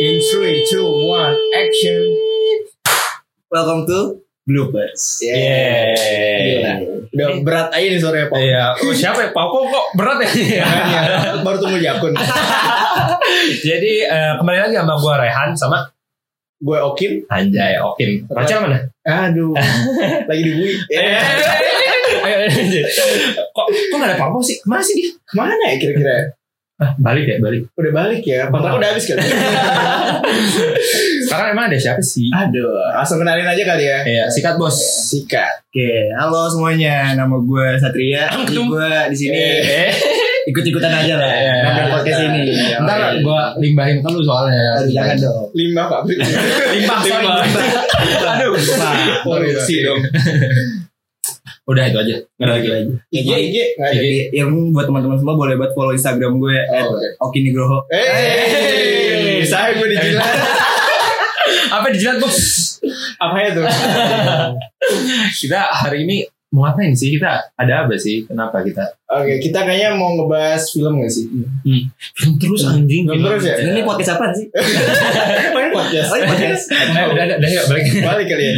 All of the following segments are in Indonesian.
In 3, 2, 1, action. Welcome to Bloopers. Yeah. Gila. Udah berat aja nih sore Pak. Iya, oh, siapa ya? Pako kok berat ya? Makanya, baru temu Jakun. Jadi eh, kembali lagi sama gue Rehan sama Gue Okim. Anjay Okin. Pacar mana? Aduh. Lagi di bui. Eh, kok kok gak ada Pako sih? Ke mana sih dia? Ke mana ya kira-kira? Ah, balik ya, balik. Udah balik ya? Kontrak udah habis kali. Sekarang emang ada siapa sih? Aduh. Langsung kenalin aja kali ya. Iya, sikat bos. Sikat. Oke, halo semuanya. Nama gue Satria. Gue di sini Eh, ikut-ikutan aja lah. Iya, iya. Ngambil podcast ini. ntar gue limbahin ke lu soalnya. Aduh, jangan dong. Lima Pak. Limbah, sorry. Aduh. Polisi dong. Udah itu aja. Nggak ada lagi. IG, IG. Nggak ada. Jadi yang buat teman-teman semua boleh banget follow Instagram gue Oh, oke. @okinigroho. Eh, saya gue dijilat. Apa dijilat bos? Apa ya tuh? Kita hari ini mau ngapain sih? Kita ada apa sih? Kenapa kita? Oke, kita kayaknya mau ngebahas film gak sih? Film terus anjing. Film terus ya? Ini podcast apaan sih? Main podcast. Oh, ini podcast. Eh, udah, udah, udah, yuk, balik. Balik kali ya.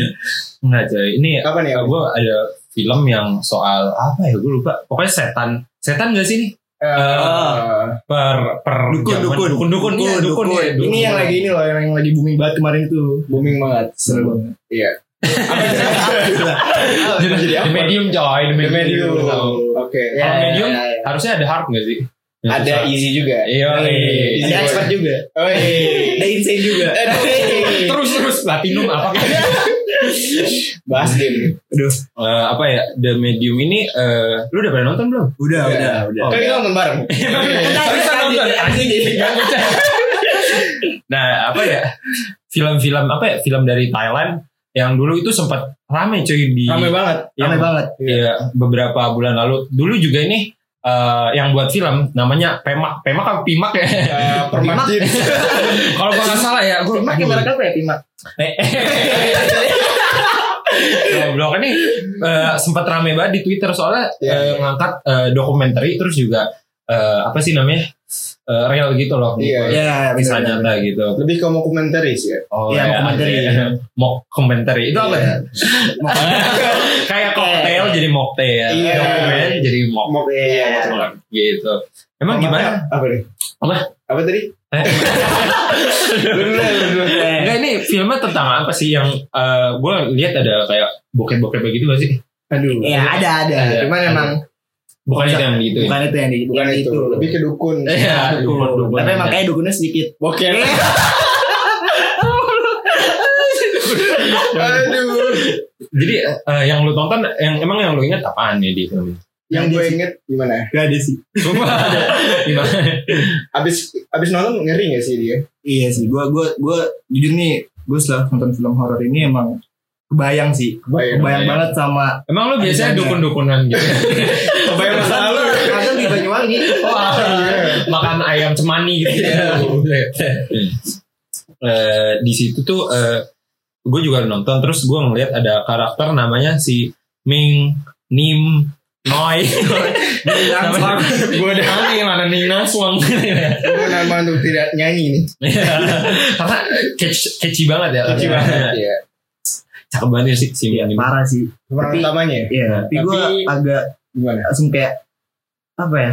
Enggak coy, ini Apa nih? gue ada film yang soal apa ya? Gue lupa. Pokoknya setan. Setan gak sih ini? Eh, Per per Dukun, zaman- dukun. dukun, dukun, iya, Dukun, dukun, dukun. iya, dukun. ini yang lagi ini loh, yang lagi booming banget kemarin tuh. Booming banget. Seru banget. Iya. Jadi apa? The medium coy, the The medium. medium. Oke. Ya, Kalau ya, medium ya, ya. harusnya ada hard gak sih? Yang Ada susah. easy juga. Iya, iya. Easy Ada expert juga. Oh iya. Ada insane juga. terus terus platinum apa Bahas game. Aduh, Eh, apa ya The Medium ini eh, lu udah pernah nonton belum? udah, Udah. udah, udah. Kan kita nonton bareng. Bisa nonton anjing jangan percaya. Nah, apa ya? Film-film apa ya? Film dari Thailand yang dulu itu sempat rame cuy di Rame banget. yang- Rame banget. Iya, beberapa bulan lalu. Dulu juga ini eh, yang buat film namanya Pemak. Pemak apa Pimak ya? Eh, Permatin. Kalau gua nggak salah ya, gua Pimak ibarat apa ya, Pimak? Eh, Goblok ini eh, sempat rame banget di Twitter soalnya Iya, eh, iya. ngangkat eh, dokumenter terus juga eh, apa sih namanya Eh, real gitu loh Iya, iya. kisah bener, nyata gitu Lebih ke mau komentaris ya. oh Iya, ya, dokumenter. iya. mock commentary itu apa Iya. Kayak cocktail jadi mocktail Iya. dokumen jadi mock Mau Iya. gitu emang gimana Apa nih? Apa? Apa tadi? Eh, Enggak ini filmnya tentang apa sih yang gue lihat ada kayak bokep-bokep begitu gak sih? Aduh. Iya, ada, ada. Ada. Cuman Ada. emang Bukan itu yang gitu. bukan itu yang Bukan yang itu. Lebih ke dukun. Iya, dukun, dukun. Tapi emang kayak dukunnya sedikit. Oke. Jadi eh, yang lu tonton, yang emang yang lu ingat apaan nih di film ini? Yang gue inget gimana? Gak ada sih. Gimana? Abis abis nonton ngeri gak sih dia? Iya sih, gue gue gue jujur nih, gue setelah nonton film horor ini emang kebayang sih, Kebayang. kebayang banget sama Emang lu biasanya dukun-dukunan gitu? Kebayang masa lalu. Kadang di Banyuwangi. Wah, makan ayam cemani gitu ya. Eh, di situ tuh gue juga nonton terus gue ngeliat ada karakter namanya si Ming Nim Noi gue udah aneh mana Ning Naswang Gue nama untuk tidak nyanyi nih. karena catch, catchy banget ya Kecil banget. Iya. cakep banget sih si Ming Nim Parah sih. Tapi- utamanya ya? Iya, tapi gue agak Gimana? langsung kayak apa ya?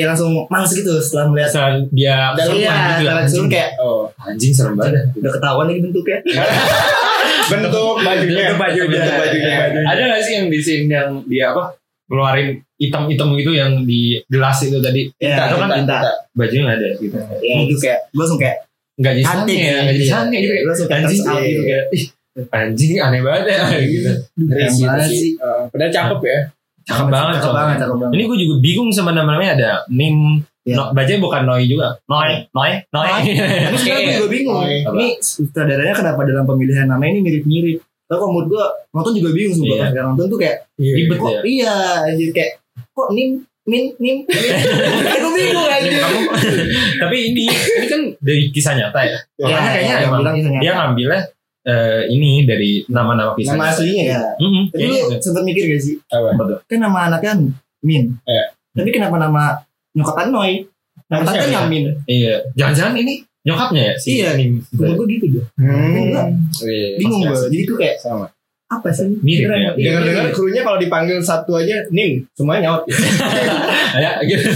Kayak langsung males gitu setelah melihat dia Dan kesurupan iya, gitu ya. langsung anjing, kayak Oh. anjing serem banget udah ketahuan lagi bentuknya. Bentuk bajunya. Bentuk bajunya. Bentuk bajunya. ada gak sih yang di sini yang dia apa ngeluarin item-item gitu yang di gelas itu tadi Iya, itu kan tinta. bajunya nggak ada gitu Ya itu kayak gue langsung kayak nggak jadi sange ya nggak jadi iya. sange gitu Lu langsung kayak anjing gitu kayak anjing aneh banget ya gitu Ngeri keren sih, banget itu sih. Eh, Padahal cakep ya. Cakep banget cakep banget, cakep banget. ini gue juga bingung sama namanya ada Nim Iya. no, bacanya bukan Noi juga Noi Noi Noi Tapi sekarang gue juga bingung. Ini sutradaranya kenapa dalam pemilihan nama ini mirip-mirip? Tapi kalau menurut gue nonton juga bingung sumpah Iya. pas sekarang nonton tuh kayak ribet kok ya iya anjir kayak kok nim min nim gue bingung anjir. Tapi ini ini kan dari kisah nyata ya Ya, makanya kayaknya kisahnya. dia ngambilnya eh, ini dari nama-nama kisah Nama aslinya ya. Iya. Mm-mm, Tapi kayaknya lu gitu. sempet mikir gak sih? Apa? Kan nama anaknya Min. Iya. Tapi kenapa nama nyokapnya Noi? Nama tante iya. Min. Iya, jangan-jangan ini nyokapnya ya si Iya. Nim. Menurut gue gitu deh. Enggak. Iya. Bingung gue. Jadi tuh kayak Sama. apa sih? Mirip ya. iya, Dengar-dengar mirip. krunya kalau dipanggil satu aja, nim, semuanya nyaut. ya gitu.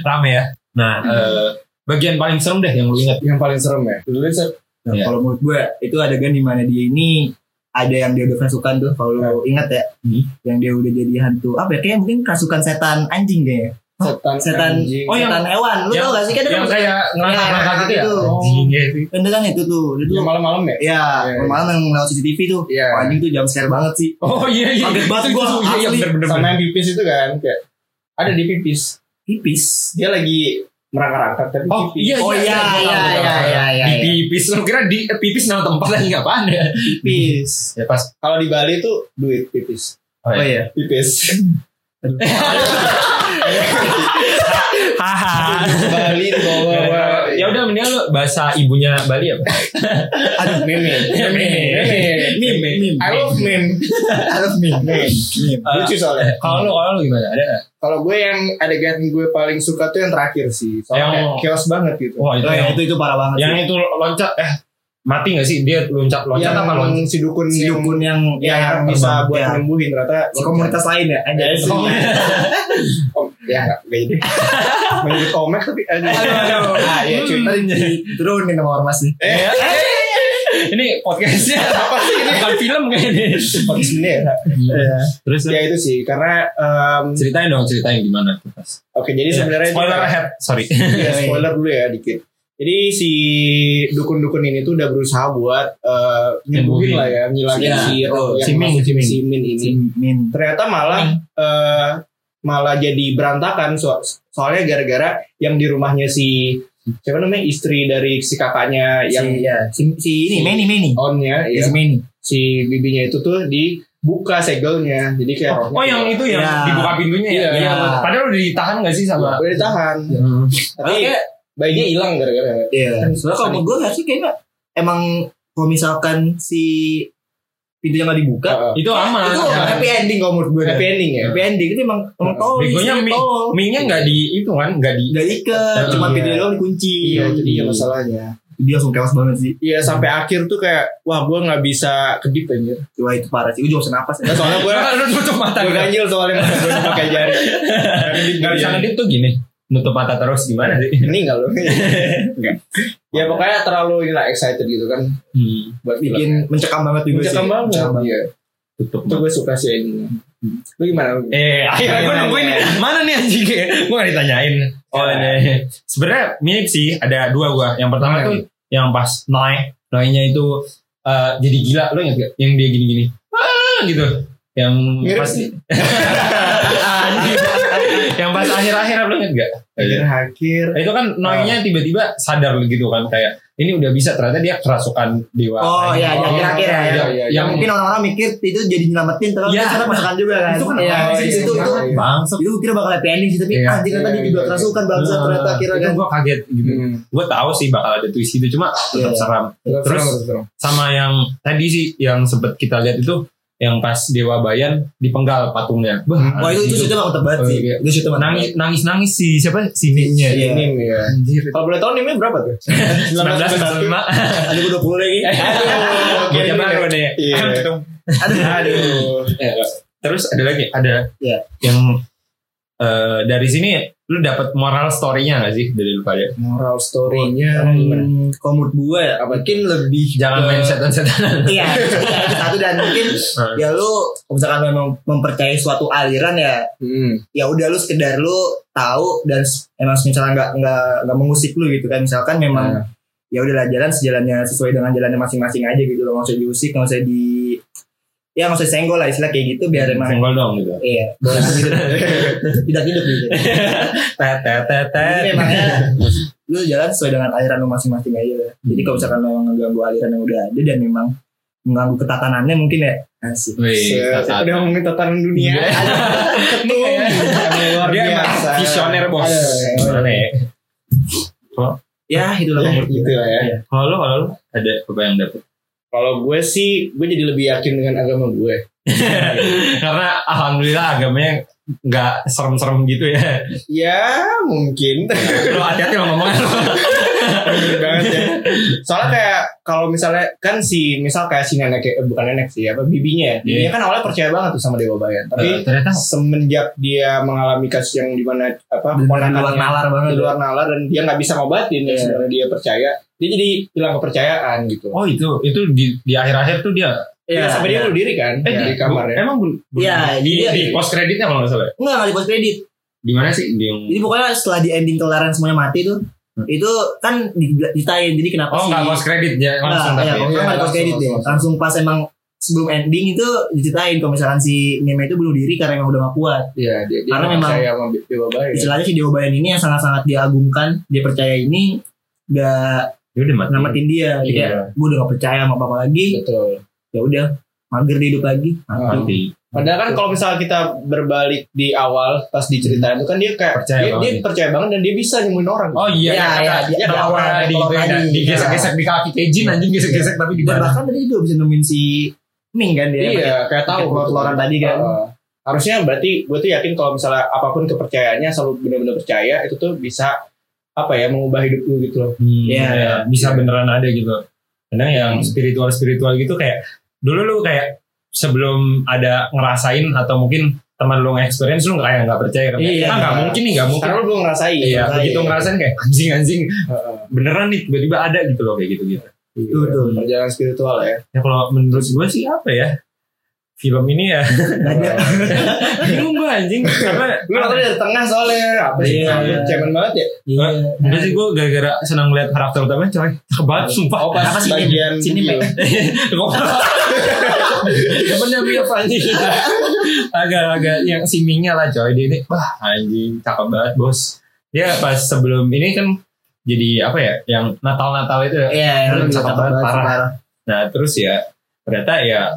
rame ya nah eh, bagian paling serem deh yang lu ingat Yang paling serem ya. Dulu. Nah, Iya. Kalau menurut gue itu adegan di mana dia ini ada yang dia udah kerasukan tuh kalau lu ingat ya Hmm. yang dia udah jadi hantu apa ya kayak mungkin kerasukan setan anjing kayaknya Setan, setan anjing. Oh, yang- setan hewan lu yang- tau gak sih kan yang kayak ngelangkah-ngelangkah gitu ya sih. kan kan itu tuh itu yang malam-malam ya? ya Iya. malam yang lewat CCTV tuh Iya. Wah, anjing tuh jam scare banget sih oh iya iya Kaget banget iya, iya asli. Sama yang pipis itu kan, kayak ada di pipis. tipis Dia lagi merangkak-rangkak tapi Oh pipis. iya Oh, iya iya, iya, iya, betul. iya, iya, Di iya. pipis Lu kira di eh, pipis nama tempat lagi apaan ya tipis Ya pas Kalau di Bali tuh duit pipis. Oh, oh iya. iya Pipis. Haha Bali di bawah-bawah. Ya udah mendingan lu bahasa ibunya Bali apa? Aduh, meme. Meme. Meme. Meme. I love meme. I love me Meme. Lucu soalnya. Kalau lu kalau lu gimana? Ada nggak? Kalau gue yang adegan gue paling suka tuh yang terakhir sih. Soalnya chaos banget gitu. Wah itu Oh, yang yang itu itu parah banget yang sih. itu loncat eh mati gak sih? Dia loncat loncat yang apa loncat? si dukun si yang, dukun yang yang yang bisa terbang. buat Ya. nyembuhin ternyata si komunitas lain ya? Ada Ya, sih. Oh, ya nggak gak ide menyebut komek tapi aduh, Aduh. ah iya cuy. Tadi diturunin sama ormas nih. Eh. Ini podcastnya apa sih ini? Bukan film kayaknya. podcast bendera Terus ya itu sih karena em, ceritain dong ceritain gimana oke jadi sebenarnya spoiler ahead sorry. ya, spoiler dulu ya dikit jadi si dukun-dukun ini tuh udah berusaha buat eh, nyembuhin lah ya ngilangin Iya. si roh yang Si Ming, masuk si Ming. si Min ini si Min ternyata malah eh, malah jadi berantakan so- soalnya gara-gara yang di rumahnya si siapa namanya istri dari si kakaknya yang si, ya, si, si ini Si- Meni Meni onnya ya. ya, si Meni si bibinya itu tuh dibuka segelnya jadi kayak rohnya Oh yang itu yang Ya. dibuka pintunya ya. Iya. Iya. Padahal udah ditahan gak sih sama? udah ditahan Hmm. tapi. Bayinya hilang gara-gara Iya. Soalnya kalau menurut gue nggak sih kayaknya emang kalau misalkan si pintunya nggak dibuka, Heeh. Itu aman. itu Ya. happy ending kalau menurut gue. happy ending ya Happy ending itu emang emang tolong. Begonya mie, mie-nya nggak di itu kan, nggak di. Gak diikat, Iya. cuma pintunya doang dikunci. iya itu dia masalahnya Dia langsung chaos banget sih. Iya sampai akhir tuh kayak wah gue nggak bisa kedip anjir. Wah itu parah sih. Gue juga napas. Nah, soalnya gue Lu tutup mata gue gitu. ganjil soalnya gue pakai jari. Nggak bisa ngedip tuh gini. Nutup mata terus gimana sih? Meninggal loh. Enggak. Ya pokoknya terlalu inilah excited gitu kan Hmm. buat. Bikin mencekam banget juga Mencekam sih. banget. Mencekam banget. Iya. Tutup Itu gue suka sih endingnya. Lu gimana? lu? Eh, akhirnya gue nungguin nih. Mana nih anjing? Gue gak ditanyain. Oh, ini. Sebenarnya mirip sih. Ada dua gue. Yang pertama tuh yang pas Noi. Noi-nya itu eh, jadi gila. Lo ingat gak? Yang dia gini-gini. Ah, gitu. Yang Mirip pas yang pas akhir-akhir ingat gak? Akhir akhir. Itu kan Noi-nya tiba-tiba sadar gitu kan kayak ini udah bisa ternyata dia kerasukan dewa. Oh iya, Oh, yang akhir-akhir ya. iya, yang- iya, Yang iya. mungkin orang-orang mikir itu jadi nyelamatin, terus Iya. ternyata masakan juga kan. Itu kan Iya, sih? itu, itu, itu, Iya. Bangsat. itu kira bakal happy ending sih, tapi Iya. anjing ternyata dia Iya, juga iya. kerasukan bangsa Nah, ternyata akhirnya itu kan. gue kaget gitu. Hmm. Gue tahu sih bakal ada twist itu cuma tetap Iya. seram. Terus Terus sama yang tadi sih yang sempet kita lihat itu yang pas Dewa Bayan dipenggal patungnya. Bah, Wah itu itu gitu. syuting mantap banget Oh, sih. iya. Itu mantap. nangis nangis nangis si siapa si Nimnya. Iya. Ini ya. Anjir. Kalau boleh tahu nimnya berapa tuh? 1995. Ada gue 20 lagi. Aduh, Bocah baru nih. Iya. Aduh. Aduh. Terus ada lagi ada Iya. yang eh, dari sini lu dapat moral story-nya gak sih dari lu pada? Moral story-nya? Hmm, kalau menurut gue ya, mungkin lebih Jangan ke- main setan-setan. Iya, iya, satu dan mungkin Hmm. ya lu misalkan memang mempercayai suatu aliran ya Hmm. ya udah lu sekedar lu tahu dan emang misalnya nggak nggak nggak mengusik lu gitu kan misalkan memang Nah. ya udahlah jalan sejalannya sesuai dengan jalannya masing-masing aja gitu loh nggak usah diusik nggak usah di ya nggak usah senggol lah istilah kayak gitu biar emang Senggol dong gitu. iya boleh gitu tidak hidup gitu Tet tet tet tet. jadi memangnya lu jalan sesuai dengan aliran lu masing-masing aja jadi kalau misalkan memang mengganggu aliran yang udah ada dan memang mengganggu ketatanannya mungkin ya asik Wih, Udah ngomongin tatanan dunia. Iya. Ketum. Luar Dia emang visioner bos. Ya? ya itulah Ya, gitu lah ya. Iya. Kalau lu, kalau lu ada apa yang dapet? Kalau gue sih, gue jadi lebih yakin dengan agama gue. Karena alhamdulillah agamanya nggak serem-serem gitu ya. Ya, mungkin. Lu hati-hati lo ngomongnya. Bener banget ya. Soalnya kayak kalau misalnya kan si misal kayak si nenek eh, bukan nenek sih apa bibinya ya. Bibinya kan awalnya percaya banget tuh sama Dewa Bayan. Tapi ternyata semenjak dia mengalami kasus yang di mana apa keponakannya luar nalar banget. di luar nalar dan dia nggak bisa ngobatin ya Iya. sebenarnya dia percaya dia jadi hilang kepercayaan gitu. oh itu itu di di akhir-akhir tuh dia Iya, sampai dia bunuh diri kan eh di kamar ya. Emang bun- bun- Iya, di, jadi- di post kreditnya kalau nggak salah. ya? Enggak, enggak di post credit. Di mana sih? Di yang Jadi pokoknya setelah di ending kelaran semuanya mati tuh, itu kan di- ditain. Jadi kenapa Oh sih? nggak post kredit ya langsung Nah, tapi. iya, Iya, nggak di post langsung, credit deh. langsung. Langsung pas emang sebelum ending itu diceritain kalau misalkan si Neme itu bunuh diri karena emang udah gak kuat. Iya, dia, dia Karena memang- percaya sama Dewa Bayan. Istilahnya si Dewa Bayan ini yang sangat-sangat diagungkan, dia percaya ini gak Ya udah mati. namatin dia. Dia kayak, Iya. gue udah gak percaya sama apa lagi. Betul. Ya udah, mager dia hidup lagi. Ah. Mati. Padahal kan kalau misalnya kita berbalik di awal pas diceritain itu kan dia kayak Percaya dia, banget. dia percaya banget dan dia bisa nyembuhin orang. Oh iya, Iya, iya, iya, iya, dia kalau keluar, di, keluar di, digesek-gesek di kaki Kejin anjing gesek-gesek tapi di Dan bahkan tadi juga bisa nemuin si Ming kan dia. iya, kayak tahu keluar-keluaran tadi kan. Harusnya berarti gue tuh yakin kalau misalnya apa pun kepercayaannya selalu benar-benar percaya itu tuh bisa apa ya mengubah hidup lu gitu loh. Hmm, iya, iya. bisa beneran ada gitu. Kadang yang spiritual spiritual gitu kayak dulu lu kayak sebelum ada ngerasain atau mungkin teman lu nge-experience lu kayak nggak percaya kan Iya. ah nggak mungkin nih nggak mungkin Karena lu belum ngerasain. iya ngerasain. begitu ngerasain kayak anjing anjing beneran nih tiba-tiba ada gitu loh kayak gitu gitu Betul, betul. Perjalanan spiritual ya. ya kalau menurut gue sih apa ya film ini ya? Bingung gue anjing. Karena Lu nonton dari tengah soalnya. Apa sih? Iya, iya. Cemen banget ya. Iya. Udah sih gue gara-gara senang lihat karakter utamanya coy. Banget sumpah. Oh pas Apa sih bagian Sini, video. Temennya Mia anjing. Agak-agak yang si Mingnya lah coy. Dia ini Wah anjing cakep banget bos. Dia pas sebelum ini kan Jadi apa ya Yang Natal-Natal itu ya. Iya, Hmm, yang cakep banget, parah. Nah terus ya Ternyata ya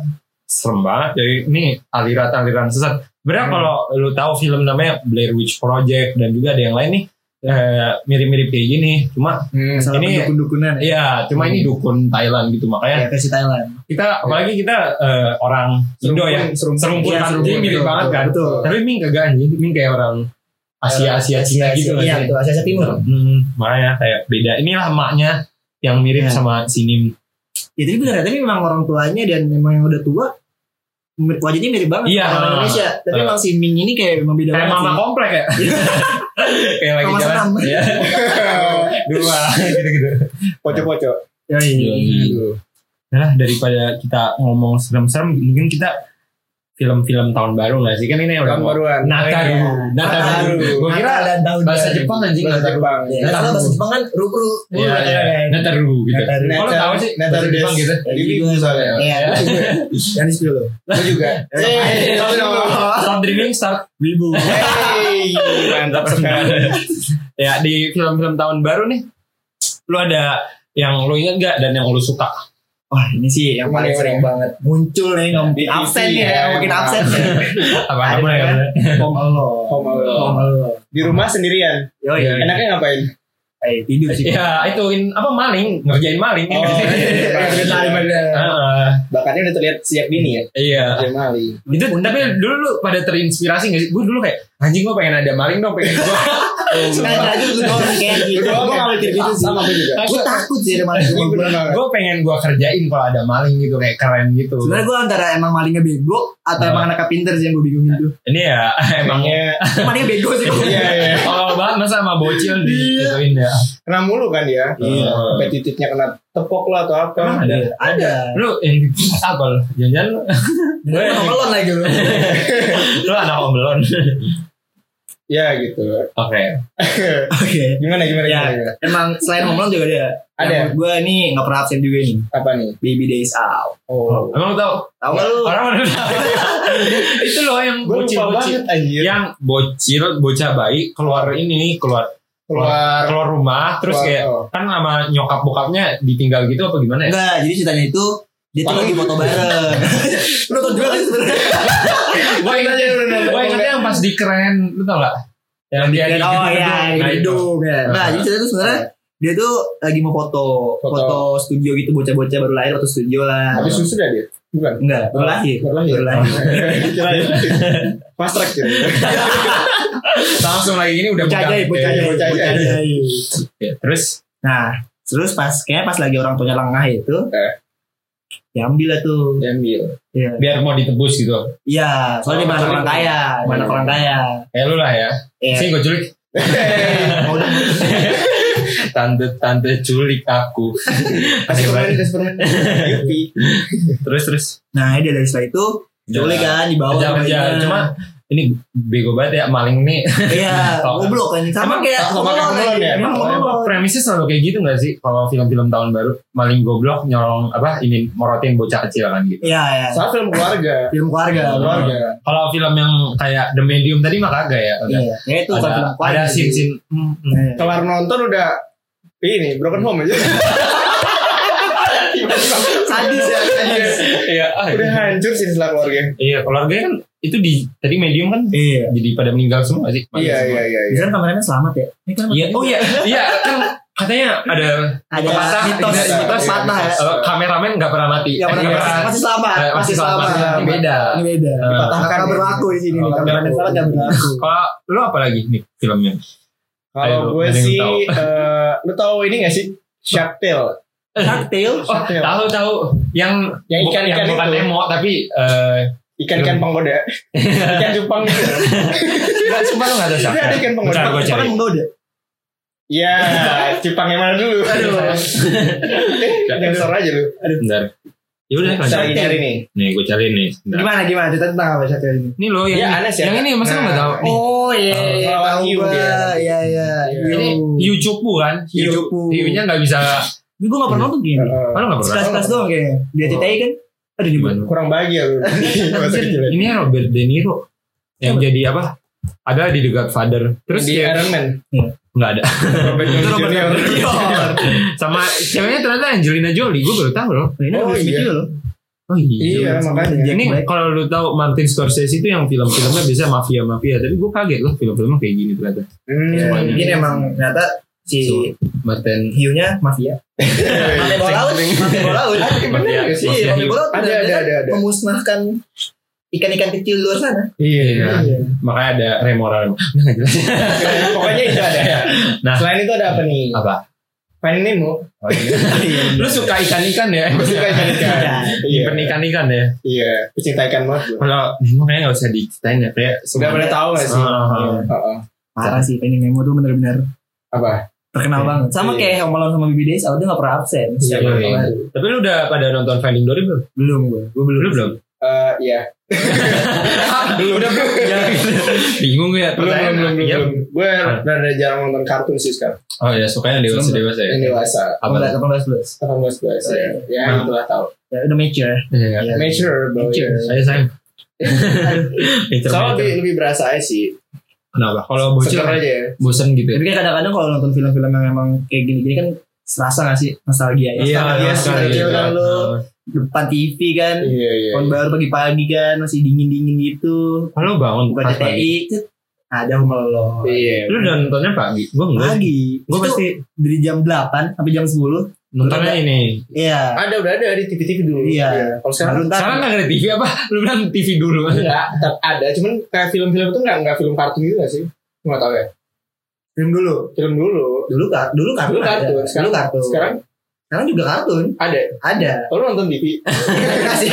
Serem banget Jadi ini aliran-aliran sesat Sebenarnya Hmm. kalau lu tahu film namanya Blair Witch Project Dan juga ada yang lain nih eh, Mirip-mirip kayak gini Cuma Hmm. Ini- dukun-dukunan ya. Iya cuma ini dukun Thailand gitu Makanya Ya, versi Thailand. kita apalagi kita eh, orang Indo ya Serumpun, serumpun Iya, serumpun, jadi mirip betul, banget kan betul. tapi Ming kagak anjing Ming kayak orang Asia Asia Cina gitu Iya, kan itu Asia Asia Timur. hmm, makanya kayak beda inilah emaknya yang mirip Iya. sama si Nim Ya tapi benar, tapi memang orang tuanya dan memang yang udah tua wajahnya mirip banget Iya. sama orang Indonesia. Tapi Uh. emang si Ming ini kayak memang beda kayak mama sih. komplek ya kayak lagi Mama jalan. Iya. dua gitu gitu Pocok-pocok. Ya, iya. Aduh. nah daripada kita ngomong serem-serem mungkin kita film-film tahun baru nggak sih kan ini Tahun udah mau baruan. Nataru Iya. Nataru Nataru. gue kira dan tahun bahasa baru. Jepang anjing Bahasa Nataru Jepang. Ya, kalau bahasa Jepang kan ru-ru. Iya, Ru- iya. Nataru gitu. Nataru. Kalau tahu sih Nataru Jepang gitu. Jadi ibu soalnya. Iya. Yang di sepuluh. Gue juga. Hey, Stop dreaming, start wibu. Hey, mantap sekali. ya di film-film tahun baru nih, lu ada yang lu inget gak dan yang lu suka? Wah ini sih yang paling sering banget muncul nih nggak mungkin Di TV absen ya, ya, nggak mungkin absen ya. Apa Ada kamu ya? Home Alone. Home Alone. Home Alone. Di rumah sendirian. Yo Iya. Enaknya ngapain? Eh tidur sih. Ya itu in, apa maling ngerjain maling. Oh, Iya. iya. Bakatnya udah terlihat sejak dini ya. Iya. Dia maling. Itu tapi dulu lu pada terinspirasi gak sih? Gue dulu kayak anjing gue pengen ada maling dong, pengen gue. sengaja aja lu doang kayak gitu. Ya? nggak mikir gitu sih. Sama gue juga. Gue takut sih ada maling. Gue gue pengen gue kerjain kalau ada maling gitu kayak keren gitu. Sebenarnya gue antara emang malingnya bego atau Ah. emang anaknya pinter sih yang gue bingungin tuh. Ini ya emangnya Emangnya Malingnya bego sih. Iya, iya. kalau banget masa sama bocil di ituin ya. kena mulu kan dia. Iya. Sampai titiknya kena tepok lah atau apa. Ada? Ada. Lu yang apa lu? Jangan-jangan lu, Gue melon lagi lu. lu anak belon. Ya gitu. Oke. Oke. Gimana gimana Ya, gimana? emang selain Home Alone juga ada. Ada. Gue nih nggak pernah absen juga nih. Apa nih? Baby Days Out. Oh. Emang lu tau? Tahu nggak lu? Orang mana tahu? Itu loh yang banget anjir. Yang bocil, bocah bayi keluar ini keluar Keluar. keluar rumah terus keluar- kayak oh. kan sama nyokap bokapnya ditinggal gitu apa gimana ya? Enggak, jadi ceritanya itu dia tuh lagi foto bareng. Lu nonton juga kan sebenarnya? Gue ingetnya, gue ingetnya yang pas di keren, lu tau gak? Yang dia di oh iya, Nah, di itu. gedung ya. Nah, Nah. jadi ceritanya tuh sebenarnya dia tuh lagi mau foto, Foto. foto, studio gitu bocah-bocah baru lahir foto studio lah. Habis susu dah dia? Bukan. Enggak, baru lahir. Baru lahir. Baru lahir. Kirain. Fast track gitu. Langsung lagi ini udah Bocah bocah bocah. Ya, terus Nah, terus pas kayaknya pas lagi orang tuanya lengah itu, Eh. Diambil lah tuh. Diambil. Iya. Biar mau ditebus gitu. Iya, soalnya mana orang kaya, mana orang kaya. Kayak lu lah ya. Iya. Sini gue culik. Tante tante culik aku. Kasih permen, kasih permen. Yupi. terus terus. Nah, dia dari setelah itu culik kan di bawah. Kejar kejar. bajunya. Cuma ini bego banget ya maling nih. Iya, Tau. goblok kan. Sama Emang kayak sama kayak ya? Emang premisnya selalu kayak gitu gak sih? Kalau film-film tahun baru maling goblok nyolong apa ini morotin bocah kecil kan gitu. Iya, iya. Soal film keluarga. Film keluarga. Keluarga. Kalau film yang kayak The Medium tadi mah kagak ya. Iya, kayak itu Ada, ada scene-scene hmm, hmm. Iya. Kelar nonton udah ini broken home aja. Sadis ya, sadis. Iya, ah, udah hancur sih setelah keluarga. iya keluarga kan itu di tadi medium kan Iya. jadi pada meninggal semua sih. Iya semua. iya iya. iya. Bisa kan kameranya selamat ya? Ini kan Iya, oh iya, iya kan katanya ada ada Patah, mitos, iya, mitos iya, patah ya. eh, kameramen nggak pernah mati. Yang pernah Iya. masih, masih selamat, Eh, masih selamat. Ini beda. Ini beda. Eh, Dipatahkan Nggak ya. berlaku di sini. Oh, Kameramen selamat nggak berlaku. Kalau lu apa lagi nih filmnya? Kalau gue sih, eh, lu tahu ini gak sih? Shark Tale. Shark Tale. Oh, tahu tahu yang Yang bukan ikan-ikan yang bukan itu. Nemo tapi eh Ikan-ikan penggoda. Ikan cupang gitu. Enggak, lu enggak tahu siapa. Udah ada ikan penggoda. Cari. Orang menggoda. Iya, cupang yang mana dulu? Aduh. Yang sor aja lu. Bentar. Ya udah lagi nyari nih. Nih, gue cari nih. Bentar. Gimana gimana cerita tentang apa Shark Tale ini? Ini loh yang Iya, Anes ya? yang ini masa Nah. enggak tahu? Nih. Oh iya, Oh, iya, tahu hiu gua. dia. Iya iya. Ini cupu kan? Hiunya enggak bisa. Ini gue gak pernah nonton gini. Kalau enggak pernah. Sekelas-kelas doang kayaknya. Dia CTI kan. Aduh nyebut. Gimana? Kurang bahagia lu. Masa kecil. Ini Robert De Niro yang jadi apa? Ada di The Godfather. Terus di ya Iron Man. enggak ada. Robert Itu Downey Robert Jr. Sama ceweknya ternyata Angelina Jolie. Gue baru tahu loh. Ini Oh, iya. loh. Oh Iya, sama makanya. Ini kalau lu tahu Martin Scorsese itu yang film-filmnya biasa mafia-mafia. Tapi gue kaget loh film-filmnya kayak gini ternyata. Hmm. Ya, mungkin emang ternyata si Martin hiunya mafia. Mafia bola laut. Mafia bola laut. Nggak sih? Iya, bola laut. Ada, ada, ada, ada. Memusnahkan ikan-ikan kecil di luar sana. Iya. Iya. Makanya ada Remo Remo. Udah nggak jelas. Pokoknya itu ada. Nah. Selain itu ada apa nih? Apa? Finding Nemo. Lu suka ikan-ikan ya? Gue suka ikan-ikan. Iya. Nyimpen ikan-ikan ya? Iya. Pecinta ikan banget gue. Kalau Nemo kayaknya nggak usah diceritain ya. Kayak Udah pada tahu gak sih? Ah, ah, ah. Iya. Heeh. Parah sih Finding Nemo tuh bener-bener Apa? Terkenal Iya. banget. Sama Iya. kayak Home Alone sama Baby Days, dia gak pernah absen. Tahun iya. baru. Tapi lu udah pada nonton Finding Dory belum? Belum gue. Gue belum. Lu belum? Eh, Iya. belum. Udah belum? Ya. Bingung gue ya. Belum, belum, belum, Iya. belum. Gue rada jarang nonton kartun sih sekarang. Oh ya, sukanya dewasa-dewasa ya? Yang dewasa. Apa? 18 18 plus. 18 belas ya. Ya, Nah. itulah tahu. Ya, udah mature. Iya. Mature, bro. Mature. Saya sayang. Soalnya lebih, lebih berasa aja sih. Kenapa? Kalau bocil Seger aja ya. bosan gitu ya? Tapi kan kadang-kadang kalau nonton film-film yang emang kayak gini-gini kan serasa gak sih nostalgia ya? Iya, Nostalgia iya, sekali iya. kan lu depan TV kan, Iya, iya. tahun baru pagi-pagi kan masih dingin-dingin gitu. Kalau bangun Buka pas pagi. CTI, cet, ada Alone. Iya. Lu udah nontonnya pagi? Gue enggak. Pagi. Gue Itu pasti dari jam 8 sampai jam 10. Nontonnya ini. Iya. Ada udah ada di TV-TV dulu. Iya. Kalau sekarang Baru Sekarang nggak ada TV apa? Lu bilang TV dulu. enggak, tetap ada. Cuman kayak film-film itu enggak enggak film kartun gitu gak sih? Enggak tahu ya. film dulu. Film dulu. Dulu kan, dulu kartun. Dulu ada. kartun. Sekarang Dulu kartun. Sekarang Sekarang juga kartun. ada. Ada. Kalau nonton TV. Kasih.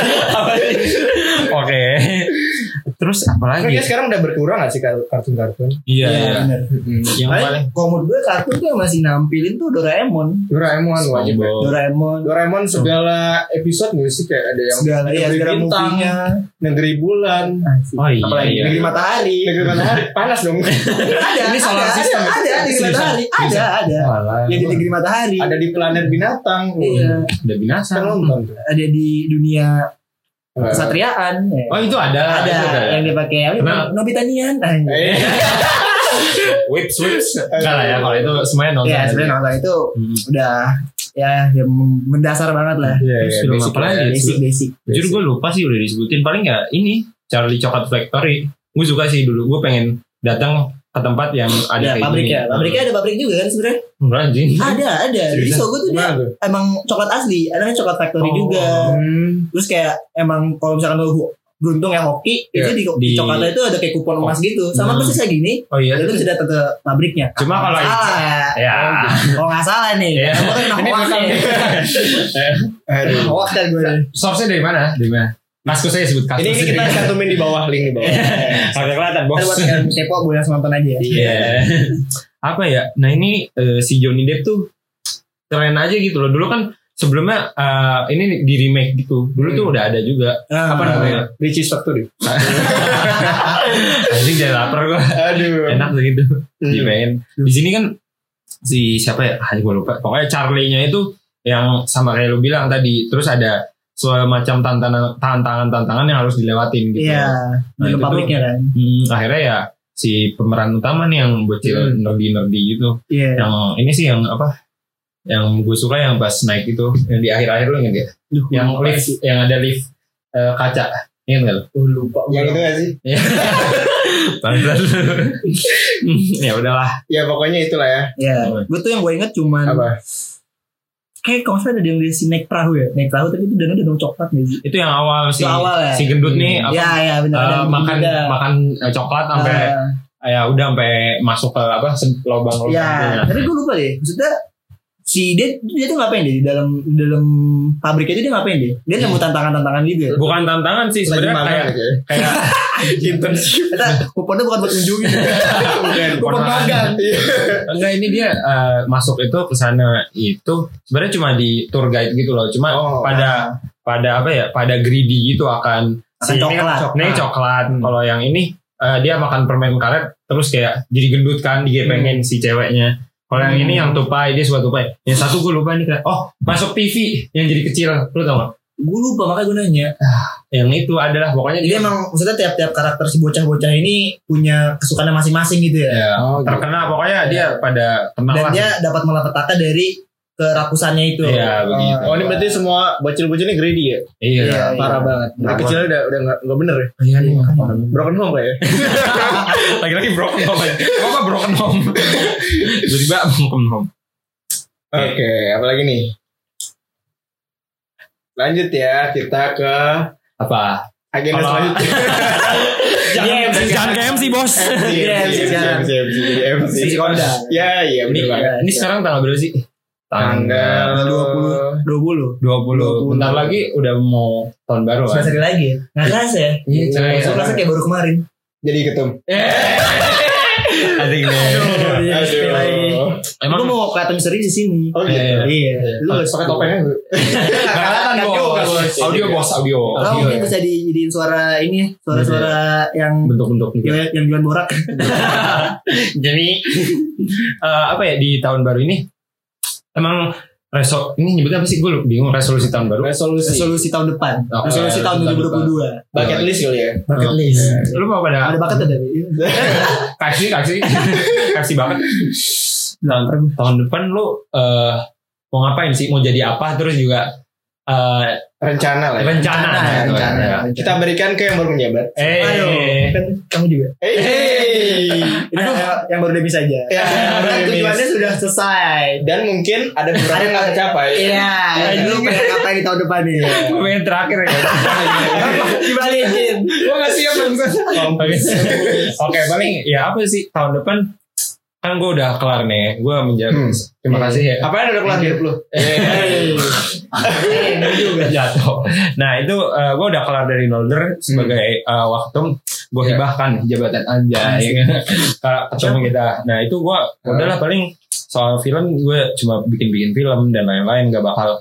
Oke. Terus apa lagi? Kayaknya sekarang udah berkurang gak sih kar- kartun-kartun? Iya, iya. bener. Yang Paling paling kalau menurut gue kartun tuh yang masih nampilin tuh Doraemon. Doraemon wajib. ya. SpongeBob. Doraemon. Doraemon segala episode gak sih kayak ada yang Segala ya, negeri segala bintang, movie-nya. negeri bulan, Oh iya, Apalagi iya. negeri matahari. negeri matahari panas dong. ada, Ini solar ada, system. ada, ada, ada di Seriusan? matahari. Ada, ada. Yang di negeri matahari. ada di planet binatang. Iya. Nonton tuh. Ada di dunia kesatriaan. Ya. Oh itu ada. ada, itu ada. yang dipakai apa? Kenapa? Nobita Nian. Ah, Eh, Whips whips. Enggak lah ya kalau itu semuanya nonton. Iya, sebenarnya nonton itu Hmm. udah ya, ya mendasar banget lah. Iya, Terus iya, film basic apa lagi? ya. Basic, basic. Jujur gue lupa sih udah disebutin. Paling ya ini Charlie Chocolate Factory. Gue suka sih dulu. Gue pengen datang ke tempat yang ada Ya, kayak pabrik gini. ya. Pabriknya ada pabrik juga kan sebenarnya? Anjing. Ada, ada. Di Seriusan? Sogo tuh dia emang coklat asli. Ada coklat factory Oh. juga. Hmm. Terus kayak emang kalau misalkan lu beruntung ya hoki Iya, itu di, di di- coklatnya itu ada kayak kupon emas gitu sama Hmm. persis kayak gini Oh iya. itu sudah ke pabriknya Cuma kalau salah Ya. kalau nggak salah nih. Gue kan hoax nih. Aduh. Hoax kan gue. nih. Source-nya dari mana? Dari mana? Kaskus saya sebut kaskus. Ini, ini kita cantumin di bawah link di bawah. Kagak kelihatan, Bos. Buat yang kepo boleh langsung nonton aja ya. Iya. Apa ya? Nah ini eh, si Johnny Depp tuh keren aja gitu loh. Dulu kan sebelumnya eh, ini di remake gitu. Dulu tuh Hmm. udah ada juga. Ah, Apa namanya? Richie Factory. Anjing jadi lapar gua. Aduh. Enak begitu. Hmm. Dimain. Di sini kan si siapa ya? Ah, gue lupa. Pokoknya Charlie-nya itu yang sama kayak lu bilang tadi. Terus ada semacam tantangan tantangan tantangan yang harus dilewatin gitu. Iya. Nah, Di itu kan. Hmm, akhirnya ya si pemeran utama nih yang bocil Hmm. nerdy nerdy gitu. Iya. Yang ini sih yang apa? Yang gue suka yang pas naik itu, yang di akhir-akhir lu inget ya? Duh, Yang lift, sih. yang ada lift eh, kaca. Ingat gak lu? Oh, lupa. Yang itu gak sih? Bangsat. ya udahlah. Ya pokoknya itulah ya. Ya, gue tuh yang gue inget cuman Apa? Kayak kalau salah ada yang di si naik perahu ya, naik perahu tapi itu danau danau coklat nih sih. Itu yang awal si awal ya? si gendut nih apa? Iya, iya benar. Ada yang makan juga. makan eh, coklat sampai Ah, ya udah sampai masuk ke apa se- lubang-lubang. Ya, tapi gue lupa deh. Maksudnya si dia dia tuh ngapain deh di dalam di dalam pabrik itu dia ngapain deh? Dia nemu tantangan-tantangan juga. ya? Bukan tantangan sih sebenarnya kayak aja ya. kayak Internship. Kuponnya bukan buat unjungin. Bukan. Kupon magang. Enggak ini dia eh, masuk itu ke sana itu sebenarnya cuma di tour guide gitu loh. Cuma Oh. pada pada apa ya? Pada greedy gitu akan ini kan coklat. Ini coklat. Hmm. Kalau yang ini eh, dia makan permen karet terus kayak jadi gendut kan digepengin si ceweknya. Kalau yang Hmm. ini yang tupai dia suka tupai. Yang satu gue lupa nih oh masuk TV yang jadi kecil. Lu tau gak? Gue lupa makanya gue nanya. Yang itu adalah pokoknya dia emang maksudnya tiap-tiap karakter si bocah-bocah ini punya kesukaannya masing-masing gitu ya. ya, Oh, gitu. terkenal pokoknya dia pada kenal Dan lah. dia dapat malapetaka dari kerakusannya itu. Iya, begitu. Oh ini berarti semua bocil-bocil ini greedy ya? Iya. Iya. Parah banget. Dari kecil udah udah nggak nggak bener ya? Iya nih. Broken home kayak ya? Lagi-lagi broken home aja. Apa broken home? Tiba-tiba broken home. Oke, apalagi nih? Lanjut ya, kita ke Apa? agenda selanjutnya. Jangan Iya, MC, jangan kayak MC bos. Iya, MC sekarang. MC, MC, jadi MC. MC kondang. Ya, iya Ini, ini sekarang tanggal berapa sih? Tanggal 20 20 20. Bentar lagi udah mau tahun baru kan? Hari lagi ya Nggak kerasa ya Iya, kelasnya kayak baru kemarin Jadi ketum. Asik nih. Iya, sekali lagi. Emang Gue mau kelihatan serius di sini Oh. Iya, Iya Lu harus pakai topengnya kelihatan bos. Audio bos, audio. Kalau Audio mungkin bisa dijadiin suara ini ya Suara-suara yang Bentuk-bentuk gitu. yang, yang jualan borak Jadi eh, apa ya di tahun baru ini emang resol ini nyebutnya apa sih gue bingung resolusi tahun baru. Resolusi. Resolusi tahun depan Oh, Resolusi iya, tahun tahun 2022 Bucket list kali ya. Bucket list Lu mau pada Ada bakat ada kasih kasih kasih banget. Nah, tahun depan lu eh mau ngapain sih? Mau jadi apa? Terus juga eh Rencana lah ya. rencana, Rencana, rencana. ya. Kita berikan ke yang baru menjabat. Eh, Aduh. Kan kamu juga. Hey. Ini yang, yang baru debis aja. Ya, debis. tujuannya sudah selesai. Dan mungkin ada beberapa yang nggak tercapai. Iya. Lu pengen ngapain di tahun depan nih gue pengen terakhir ya. Dibalikin. Gue gak siap Oke, paling ya apa sih? Tahun depan kan gue udah kelar nih. Gue menjadi Hmm. terima kasih ya. Apa yang udah kelar hidup lu? Eh, juga jatuh. Nah itu gue udah kelar dari Nolder sebagai eh, waktu gue Iya. hibahkan jabatan aja ya kan. Ketemu kita. Nah itu gue udahlah paling soal film gue cuma bikin-bikin film dan lain-lain gak bakal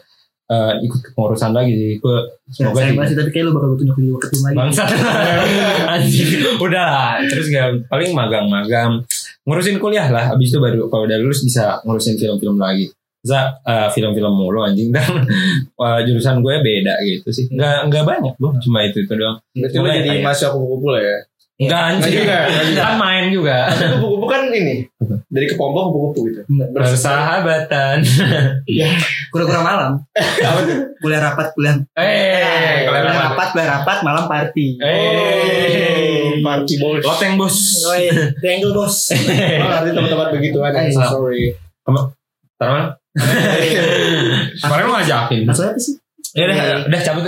eh, ikut kepengurusan lagi sih. Gue semoga Saya sih masih tapi kayak lu bakal tunjuk di ketum lagi bangsat udah lah terus gak paling magang-magang ngurusin kuliah lah. Habis itu baru kalau udah lulus bisa ngurusin film-film lagi. Bisa eh, film-film mulu anjing. Dan eh, jurusan gue beda gitu sih. Nggak nggak banyak gue cuma itu itu doang. Berarti Mulai jadi mahasiswa kupu-kupu lah ya. Nggak Nggak anjing juga, nggak juga. kan main juga kupu-kupu kan ini. Dari kepompong kupu-kupu gitu. persahabatan Kurang-kurang malam Apa tuh? Kuliah rapat Kuliah eh Kuliah rapat Kuliah rapat Malam party eh Party bos. loteng bos Oh iya Triangle bos Oh, arti tempat-tempat begituan. So sorry. Taruhan kemarin lu ngajakin Maksudnya apa sih? Ya udah, udah cabut.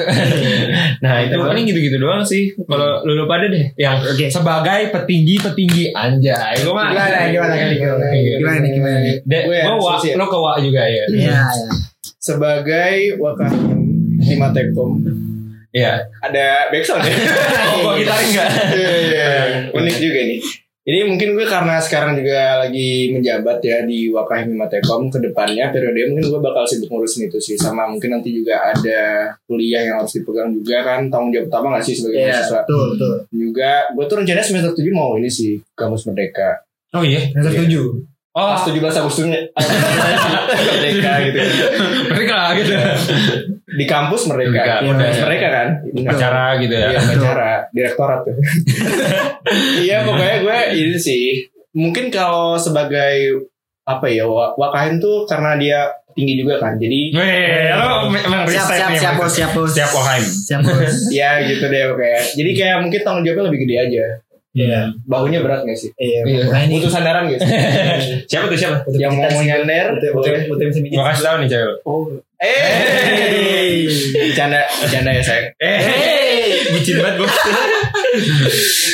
nah itu paling gitu-gitu doang sih. Kalau lu lupa deh yang Oke. sebagai petinggi-petinggi anjay. Gue mah Gimana, gimana, gimana? Gimana nih, gimana nih? Gue wa, sosial. lo ke wa juga ya. Iya, iya. Sebagai wakahim Himatekom Iya. ada backsound ya. Oh, gue gitarin enggak? Iya, iya, iya. Unik juga nih. Jadi mungkin gue karena sekarang juga lagi menjabat ya di Wakahim Himatekom ke depannya periode mungkin gue bakal sibuk ngurusin itu sih sama mungkin nanti juga ada kuliah yang harus dipegang juga kan tanggung jawab utama gak sih sebagai Iya, mahasiswa betul, betul. juga gue tuh rencananya semester 7 mau ini sih kamus merdeka Oh iya. Yang setuju. Oh, pas 17 Agustusnya merdeka gitu mereka gitu. di kampus merdeka Merdeka, Iya, udah. merdeka kan Acara gitu ya. Iya, acara direktorat tuh. Iya, pokoknya gue ini sih. Mungkin kalau sebagai apa ya, wa- Wakahin tuh karena dia tinggi juga kan. Jadi Weh, lo emang Siap, riset siap, nih, siap, emang. bos, siap, bos. Siap Oheim. Siap, bos. ya gitu deh kayak. Jadi kayak mungkin tanggung jawabnya lebih gede aja. Iya. Bahunya berat gak sih? Iya, Iya. Nah, ini Butuh sandaran guys. Siapa tuh siapa? Yang mau nyender betul bisa mikir. Gua kasih tahu nih cewek. Oh. Eh, bercanda, bercanda ya sayang. Eh, bucin banget bos.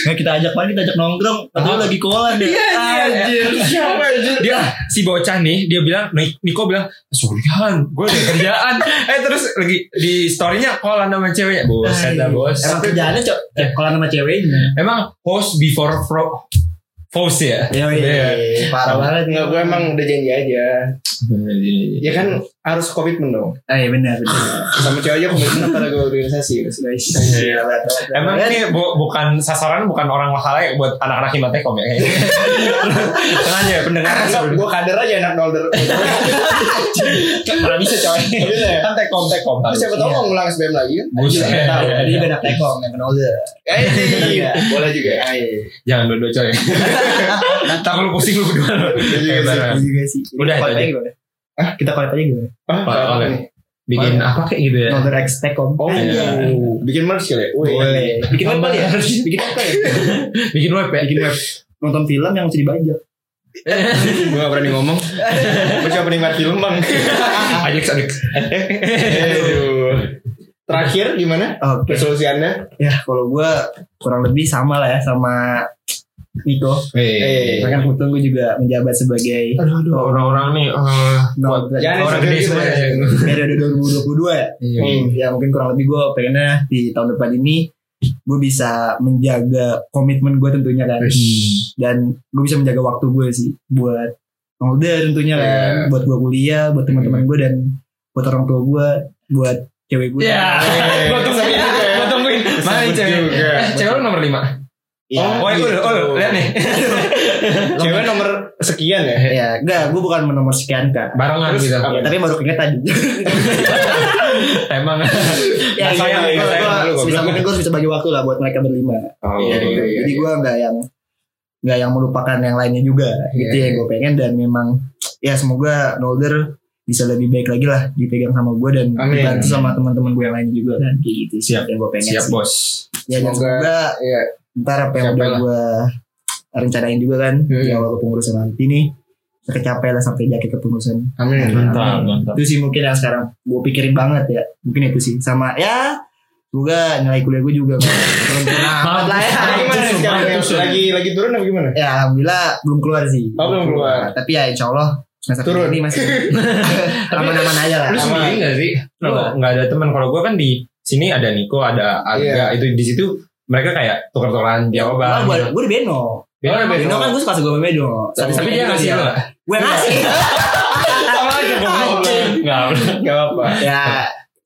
Nah, kita ajak paling kita ajak nongkrong. Atau Ah. lagi kolan deh. Anjir. Siapa anjir? Dia si bocah nih, dia bilang, Nik- Niko bilang, sorryan, gue ada kerjaan. eh terus lagi di storynya call sama ceweknya. Buset dah bos. Emang kerjaannya cok. Eh, kolan sama ceweknya. Emang host before pro Post ya? Iya, iya. Parah banget. Enggak, gue emang udah janji aja. Ya kan harus komitmen dong. Ah, iya benar, benar. Sama cewek aja komitmen pada gue organisasi. Guys. Iya. Emang ini bu- bukan sasaran bukan orang Mahalaya buat anak-anak Himatekom ya kayaknya. Sengaja ya pendengar. gue kader aja anak nolder. Mana bisa. Bisa ya? Kan tekom tekom. Tapi siapa tahu mau ngulang SBM lagi kan? Tahu. Jadi beda tekom yang dia. Eh, iya. boleh juga. Iya. Jangan dua-dua coy. Tak lu pusing lu berdua. Iya. Iya sih. Udah, Collab? Hah? Kita collab aja gimana? Ah, nih? Bikin apa kayak gitu ya. Nolder X Tekom. Oh, Iya. bikin merch kali ya? Boleh. Bikin web kali ya? Bikin apa ya? Bikin web ya. Bikin web. Nonton film yang mesti dibajak. gue gak berani ngomong. Gue cuma penikmat film bang. Ajak ajak. Terakhir gimana? Resolusi anda? Ya kalau gue kurang lebih sama lah ya sama Niko. Eh. Karena kan kebetulan gue juga menjabat sebagai orang-orang nih eh, buat Jangan orang gede periode 2022 ya. Iya. Hmm, ya mungkin kurang lebih gue pengennya di tahun depan ini gue bisa menjaga komitmen gue tentunya kan dan gue bisa menjaga waktu gue sih buat Nolder tentunya kan buat gue kuliah buat teman-teman gue dan buat orang tua gue buat cewek gue Ya, gua tungguin, gua tungguin. Mana cewek? Eh, cewek nomor 5. Ya, Oh, oh, oh, oh, lihat nih. Cewek nomor sekian ya? ya enggak gue bukan nomor sekian kak Barengan Terus gitu. ya, tapi baru keinget tadi Emang. ya, Nah, sayang, gue, sayang, gue, goblok. mungkin gue bisa bagi waktu lah buat mereka berlima Oh, Iya, Gitu. iya, iya, jadi iya. gue nggak yang nggak yang melupakan yang lainnya juga gitu Iya, yang gue pengen dan memang ya semoga Nolder bisa lebih baik lagi lah dipegang sama gue dan Amin. dibantu sama teman-teman gue yang lain juga kan kayak gitu Siap. yang gue pengen Siap, sih. Bos. ya dan Semoga- semoga Iya. Ntar apa yang udah lah. gue rencanain juga kan Hmm. di awal kepengurusan nanti nih kecapai lah sampai jaket kepengurusan Amin. Mantap, mantap. itu sih mungkin yang sekarang gue pikirin banget ya mungkin itu sih sama ya semoga nilai kuliah gue juga nggak amat lah ya gimana sekarang? Lagi lagi turun apa gimana? Ya alhamdulillah belum keluar sih. Oh, belum keluar. Tapi ya insya Allah semester Turun. ini masih aman-aman aja lah. Lu Sama. sendiri gak sih? Lu nggak ada teman. Kalau gue kan di sini ada Niko, ada Aga. Itu di situ mereka kayak tukar-tukaran jawaban. gue gue di Beno. Beno, Oh, Beno. Beno kan gue suka sama gue Beno. Tapi, tapi dia ngasih nggak? Gue ngasih. Sama aja. Nggak. Gak apa. ya.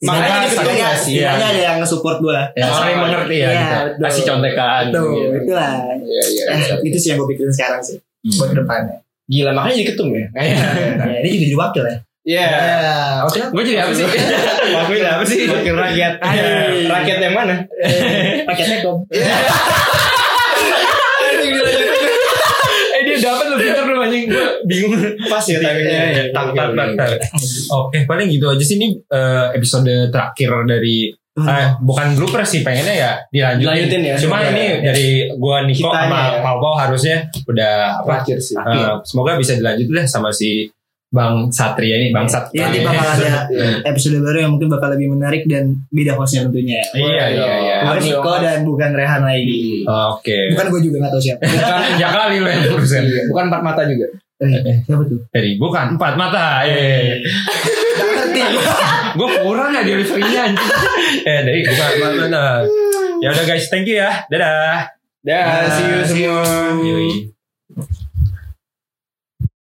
Makanya Makanya ngasih. setidaknya ada yang support gue. Ya, saling mengerti ya. Iya, gitu. Kasih contekan. Gitu. itulah. Iya iya. Eh, itu sih yang gue pikirin sekarang sih. Buat ke depannya. Gila makanya jadi ketum ya? Ya, ini juga jadi wakil ya. Iya. Ya, wakil Gue jadi apa sih? Wakil apa sih? Wakil rakyat. Iya. Rakyat yang mana? pakai tekom. eh dia dapat lebih pintar lu anjing. Gue bingung. Pas ya timingnya. Tak, tak, tak, tak. Oke, paling gitu aja sih ini eh, episode terakhir dari eh, bukan blooper sih pengennya ya dilanjutin. Dilanjutin ya, Cuma semoga ini ya. dari gua Niko Kitanya sama ya. Pau Pau harusnya udah apa? Terakhir sih. eh, semoga bisa dilanjutin lah sama si Bang Satria ini Bang Sat. Ya nanti bakal ada episode baru yang mungkin bakal lebih menarik dan beda hostnya tentunya. Iya iya iya. Bukan Harus Niko dan bukan Rehan lagi. Oke. Bukan gue juga gak tahu siapa. Bukan ya kali lo yang urusan. Bukan empat mata juga. Eh, siapa tuh? Dari bukan empat mata. Eh. Gak ngerti. gue kurang ya deliverynya anjing. eh dari bukan empat mata. Ya udah guys, thank you ya. Dadah. Dah, see you semua.